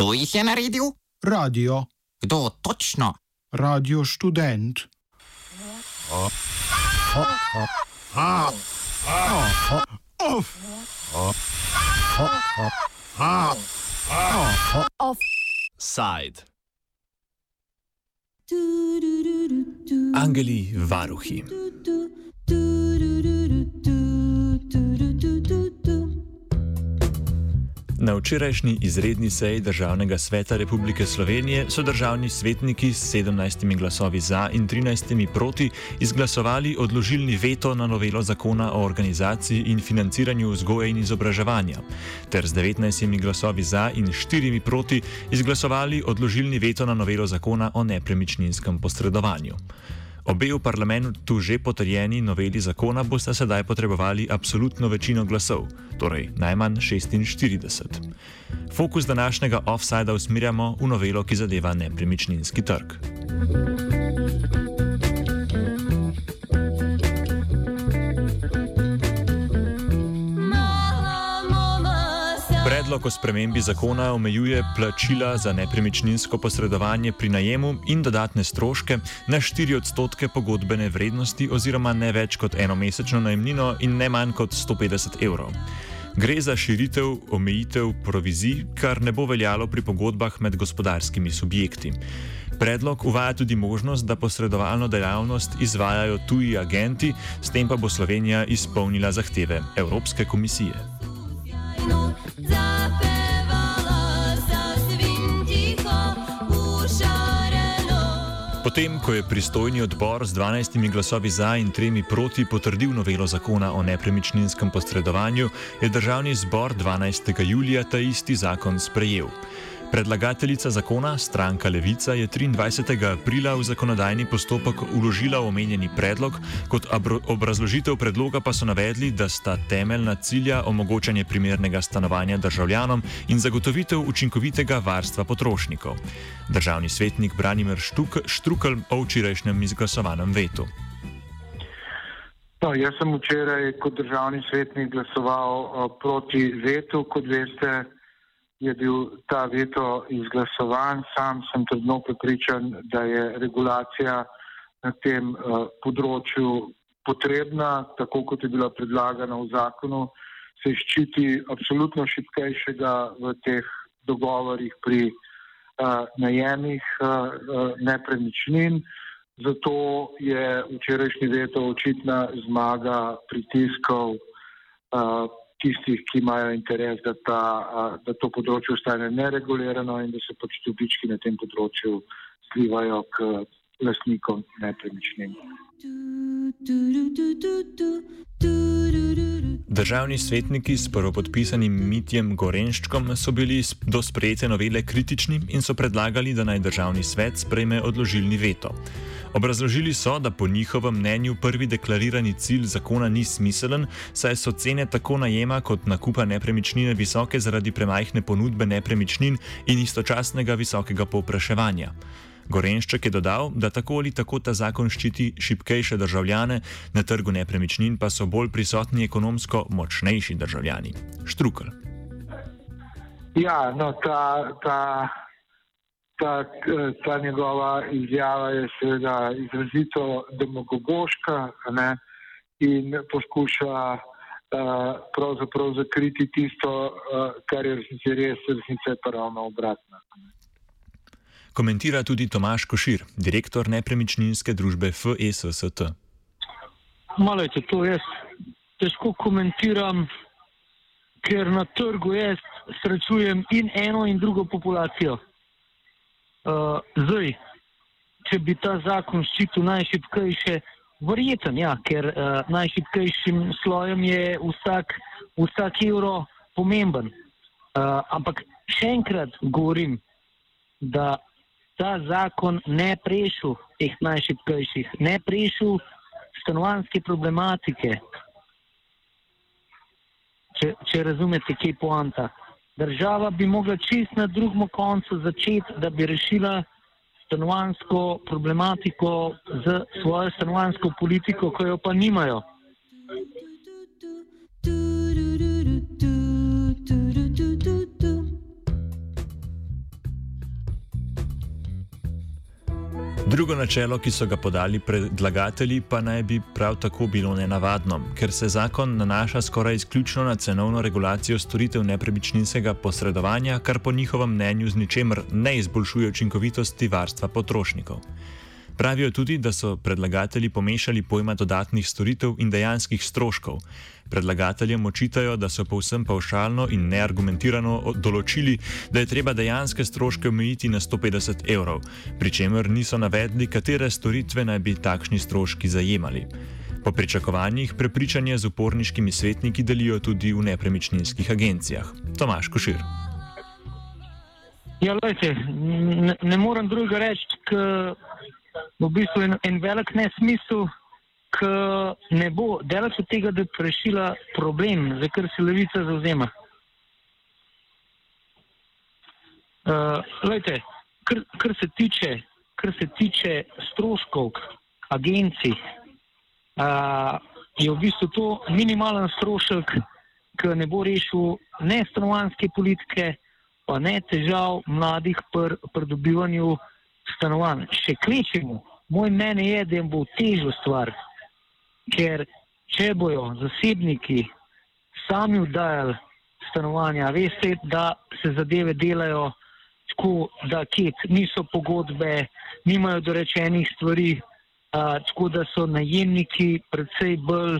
Kdo jih je naredil? Radio. Kdo točno? Radio študent. Side. Angeli varuhi. Na včerajšnji izredni seji Državnega sveta Republike Slovenije so državni svetniki s 17 glasovi za in 13 proti izglasovali odložilni veto na novelo zakona o organizaciji in financiranju vzgoje in izobraževanja, ter z 19 glasovi za in 4 proti izglasovali odložilni veto na novelo zakona o nepremičninskem posredovanju. Obe v parlamentu že potrjeni noveli zakona boste sedaj potrebovali absolutno večino glasov, torej najmanj 46. Fokus današnjega offsajda usmerjamo v novelo, ki zadeva nepremičninski trg. Predlog o spremembi zakona omejuje plačila za nepremičninsko posredovanje pri najemu in dodatne stroške na 4 odstotke pogodbene vrednosti oziroma ne več kot eno mesečno najemnino in ne manj kot 150 evrov. Gre za širitev omejitev provizij, kar ne bo veljalo pri pogodbah med gospodarskimi subjekti. Predlog uvaja tudi možnost, da posredovalno dejavnost izvajajo tuji agenti, s tem pa bo Slovenija izpolnila zahteve Evropske komisije. Potem, ko je pristojni odbor z 12 glasovi za in 3 proti potrdil novelo zakona o nepremičninskem posredovanju, je državni zbor 12. julija ta isti zakon sprejel. Predlagateljica zakona, stranka Levica, je 23. aprila v zakonodajni postopek uložila omenjeni predlog, kot obrazložitev predloga pa so navedli, da sta temeljna cilja omogočanje primernega stanovanja državljanom in zagotovitev učinkovitega varstva potrošnikov. Državni svetnik Branimir Štuk, Štrukl o včerajšnjem izglasovanem vetu. No, jaz sem včeraj kot državni svetnik glasoval uh, proti vetu, kot veste je bil ta veto izglasovan. Sam sem trdno prepričan, da je regulacija na tem uh, področju potrebna, tako kot je bila predlagana v zakonu, se ščiti absolutno šipkejšega v teh dogovorih pri uh, najemih uh, nepremičnin. Zato je včerajšnji veto očitna zmaga pritiskov uh, tistih, ki imajo interes, da, ta, da to področje ostane neregulirano in da se pač dobički na tem področju slivajo k lastnikom nepremičnin. Državni svetniki s prvopodpisanim Mitjem Gorenščkom so bili do sprejete novele kritični in so predlagali, da naj državni svet sprejme odložilni veto. Obrazložili so, da po njihovem mnenju prvi deklarirani cilj zakona ni smiselen, saj so cene tako najema kot nakupa nepremičnine visoke zaradi premajhne ponudbe nepremičnin in istočasnega visokega povpraševanja. Gorenšček je dodal, da tako ali tako ta zakon ščiti šipkejše državljane, na trgu nepremičnin pa so bolj prisotni ekonomsko močnejši državljani. Štrukl. Ja, no, ta, ta ta, ta njegova izjava je seveda izrazito demagogoška ne, in poskuša uh, pravzaprav zakriti tisto, uh, kar je resnici res, resnica je pa ravno obratna. Komentira tudi Tomaš Košir, direktor nepremičninske družbe FSST. Malo je to jaz težko komentiram, ker na trgu jaz srečujem in eno in drugo populacijo. Uh, zdaj, če bi ta zakon ščitil najšipkejše, verjeten, ja, ker uh, najšipkejšim slojem je vsak, vsak evro pomemben. Uh, ampak še enkrat govorim, da ta zakon ne prešil teh najšipkejših, ne prešil stanovanske problematike. Če, če razumete, kje je poanta država bi mogla čist na drugem koncu začeti, da bi rešila stanovansko problematiko z svojo stanovansko politiko, ko jo pa nimajo. Drugo načelo, ki so ga podali predlagatelji, pa naj bi prav tako bilo nenavadno, ker se zakon nanaša skoraj izključno na cenovno regulacijo storitev nepremičninskega posredovanja, kar po njihovem mnenju z ničemer ne izboljšuje učinkovitosti varstva potrošnikov. Pravijo tudi, da so predlagatelji pomešali pojma dodatnih storitev in dejanskih stroškov. Predlagateljem očitajo, da so povsem paušalno in neargumentirano določili, da je treba dejanske stroške omejiti na 150 evrov, pri čemer niso navedli, katere storitve naj bi takšni stroški zajemali. Po pričakovanjih prepričanje z uporniškimi svetniki delijo tudi v nepremičninskih agencijah. Tomaš Košir. Ja, lejte, ne, ne morem drugega reči, ker v bistvu en, en velik nesmisel, ki ne bo delač od tega, da bi rešila problem, za kar se levica zauzema. Uh, lejte, kar, kar, se tiče, kar se tiče stroškov agencij, uh, je v bistvu to minimalen strošek, ki ne bo rešil ne stanovanske politike, pa ne težav mladih pri pr dobivanju stanovanj. Še klečemo, moj mnenje je, da jim bo težjo stvar, ker če bojo zasebniki sami vdajali stanovanja, veste, da se zadeve delajo tako, da kit, niso pogodbe, nimajo dorečenih stvari, a, tako da so najemniki predvsej bolj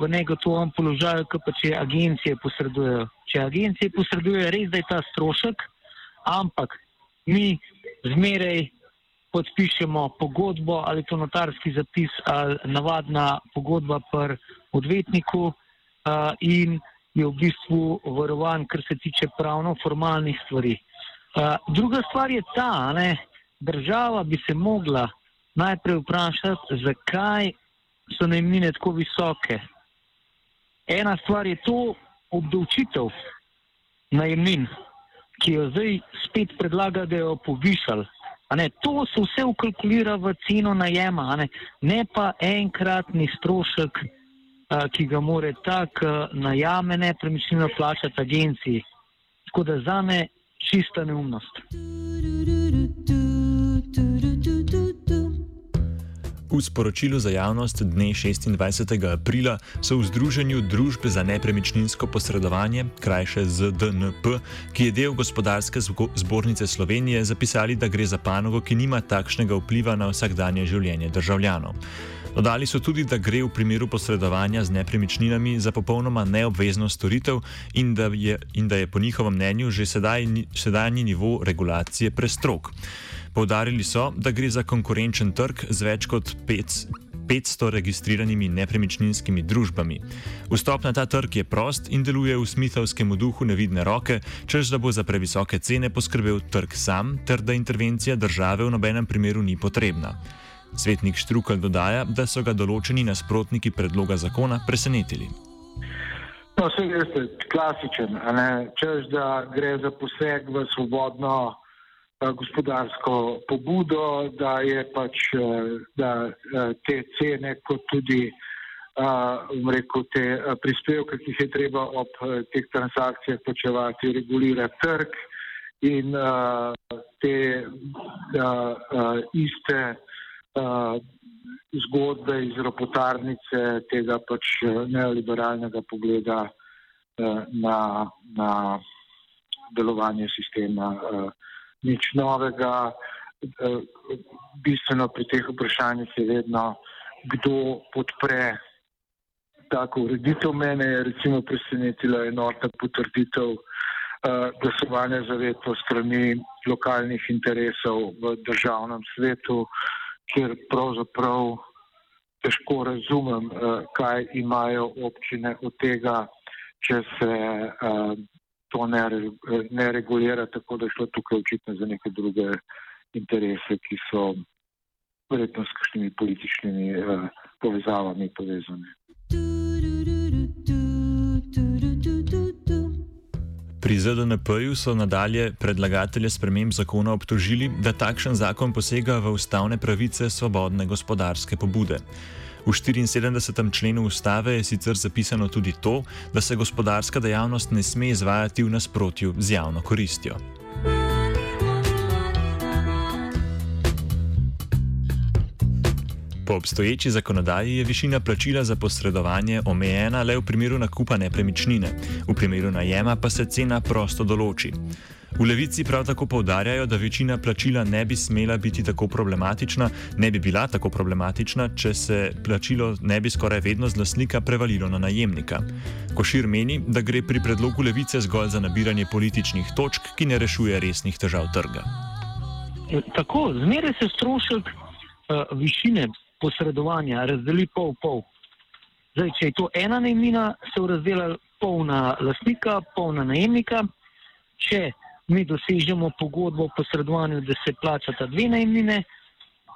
v negotovem položaju, kot pa če agencije posredujejo. Če agencije posredujejo, res da je ta strošek, ampak mi zmeraj podpišemo pogodbo ali to notarski zapis ali navadna pogodba pri odvetniku uh, in je v bistvu varovan, kar se tiče pravno-formalnih stvari. Uh, druga stvar je ta, da država bi se mogla najprej vprašati, zakaj so najmnine tako visoke. Ena stvar je to obdavčitev najemnin, ki jo zdaj spet predlaga, da jo povišali. Ne, to se vse ukalkulira v ceno najema, ne, ne pa enkratni strošek, a, ki ga more tak najame nepremičnino plačati agenciji. Tako da za me čista neumnost. V sporočilu za javnost dne 26. aprila so v Združenju družb za nepremičninsko posredovanje, krajše ZDNP, ki je del gospodarske zbornice Slovenije, zapisali, da gre za panogo, ki nima takšnega vpliva na vsakdanje življenje državljanov. Dodali so tudi, da gre v primeru posredovanja z nepremičninami za popolnoma neobvezno storitev in da je, in da je po njihovem mnenju že sedaj, sedajni nivo regulacije prestrok. Poudarili so, da gre za konkurenčen trg z več kot 500 registriranimi nepremičninskimi družbami. Vstop na ta trg je prost in deluje v smithovskem duhu nevidne roke, čež da bo za previsoke cene poskrbel trg sam, ter da intervencija države v nobenem primeru ni potrebna. Svetnik Štrukel dodaja, da so ga določeni nasprotniki predloga zakona presenetili. No, vse je klasičen, čež da gre za poseg v svobodno gospodarsko pobudo, da je pač da te cene, kot tudi rekel, te prispevke, ki jih je treba ob teh transakcijah plačevati, regulira trg in te iste zgodbe iz ropotarnice tega pač neoliberalnega pogleda na, na delovanje sistema nič novega. Eh, bistveno pri teh vprašanjih je vedno, kdo podpre tako ureditev. Mene je recimo presenetila enotna potrditev eh, glasovanja za veto strani lokalnih interesov v državnem svetu, kjer pravzaprav težko razumem, eh, kaj imajo občine od tega, če se to ne, ne regulira, tako da je šlo tukaj očitno za neke druge interese, ki so verjetno s kakšnimi političnimi uh, povezavami povezane. Pri ZDNP-ju so nadalje predlagatelje sprememb zakona obtožili, da takšen zakon posega v ustavne pravice svobodne gospodarske pobude. V 74. členu ustave je sicer zapisano tudi to, da se gospodarska dejavnost ne sme izvajati v nasprotju z javno koristjo. Po obstoječi zakonodaji je višina plačila za posredovanje omejena le v primeru nakupa nepremičnine, v primeru najema pa se cena prosto določi. V levici prav tako povdarjajo, da večina plačila ne bi smela biti tako problematična, ne bi bila tako problematična, če se plačilo ne bi skoraj vedno z lasnika prevalilo na najemnika. Košir meni, da gre pri predlogu levice zgolj za nabiranje političnih točk, ki ne rešuje resnih težav trga. Tako, zmeraj se strošek uh, višine posredovanja razdeli pol pol. Zdaj, če je to ena najemnina, se razdela pol na lastnika, pol na najemnika. Če mi dosežemo pogodbo o posredovanju, da se plačata dve najemnine,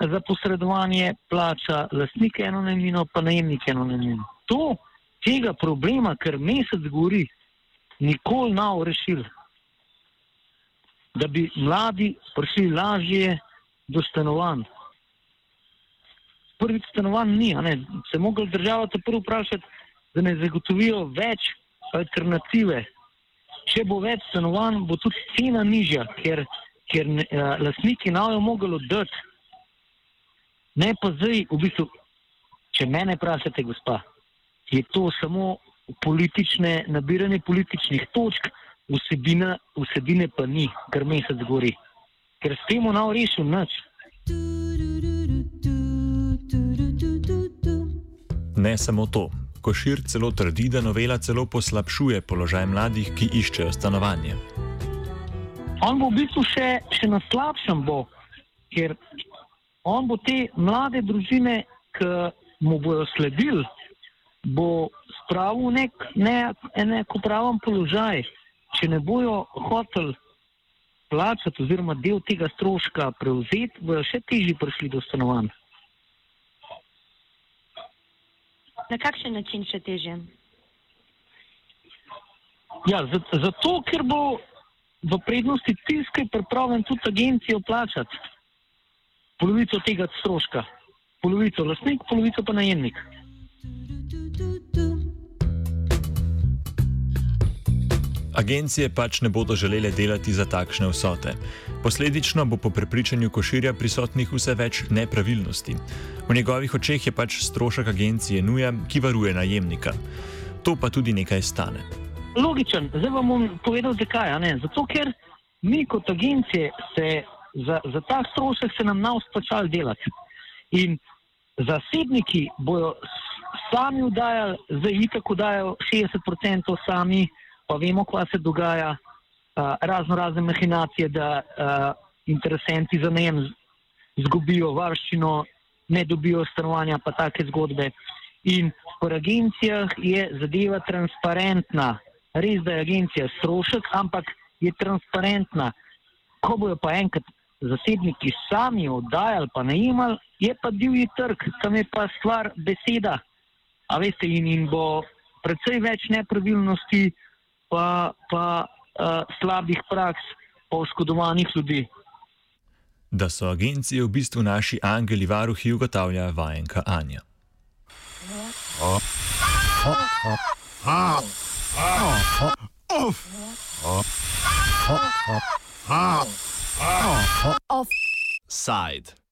za posredovanje plača lastnik eno najemnino, pa najemnik eno najemnino. To tega problema, ker mesec gori, nikoli ne bo rešil. Da bi mladi prišli lažje do stanovanj. Prvi stanovanj ni, se mogli država te prvo vprašati, da ne zagotovijo več alternative če bo več stanovanj, bo tudi cena nižja, ker, ker lastniki ne bodo mogli oddati. Ne pa zdaj, v bistvu, če mene vprašate, gospa, je to samo politične, nabiranje političnih točk, vsebina, vsebine pa ni, ker mesec gori. Ker s tem bo rešil nič. Ne samo to. Košir celo trdi, da novela celo poslabšuje položaj mladih, ki iščejo stanovanje. On bo v bistvu še, še na slabšem, bo, ker on bo te mlade družine, ki mu bodo sledili, bo spravil v nek neenakopraven položaj. Če ne bojo hoteli plačati oziroma del tega stroška prevzeti, bojo še težje prišli do stanovanja. Na kakšen način še teže? Ja, zato, ker bo v prednosti tiskaj pripravljen tudi agencijo plačati polovico tega stroška. Polovico lastnik, polovico pa najemnik. Agencije pač ne bodo želele delati za takšne vsote. Posledično bo po prepričanju koširja prisotnih vse več nepravilnosti. V njegovih očeh je pač strošek agencije nuja, ki varuje najemnika. To pa tudi nekaj stane. Logičen, zdaj vam bom povedal, zakaj. Zato, ker mi kot agencije se za, za ta strošek se nam nav splačali delati. In zasebniki bojo sami vdajali, zdaj itak vdajajo 60% sami pa vemo, kaj se dogaja, razno razne mehinacije, da uh, interesenti za najem zgubijo varščino, ne dobijo stanovanja, pa take zgodbe. In po agencijah je zadeva transparentna. Res, da je agencija strošek, ampak je transparentna. Ko bojo pa enkrat zasebniki sami oddajali, pa najemali, je pa divji trg, tam je pa stvar beseda. A veste, in, in bo predvsej več nepravilnosti, pa, pa slabih praks, pa oškodovanih ljudi. Da so agencije v bistvu naši angeli varuhi, ugotavlja vajenka Anja. Offside.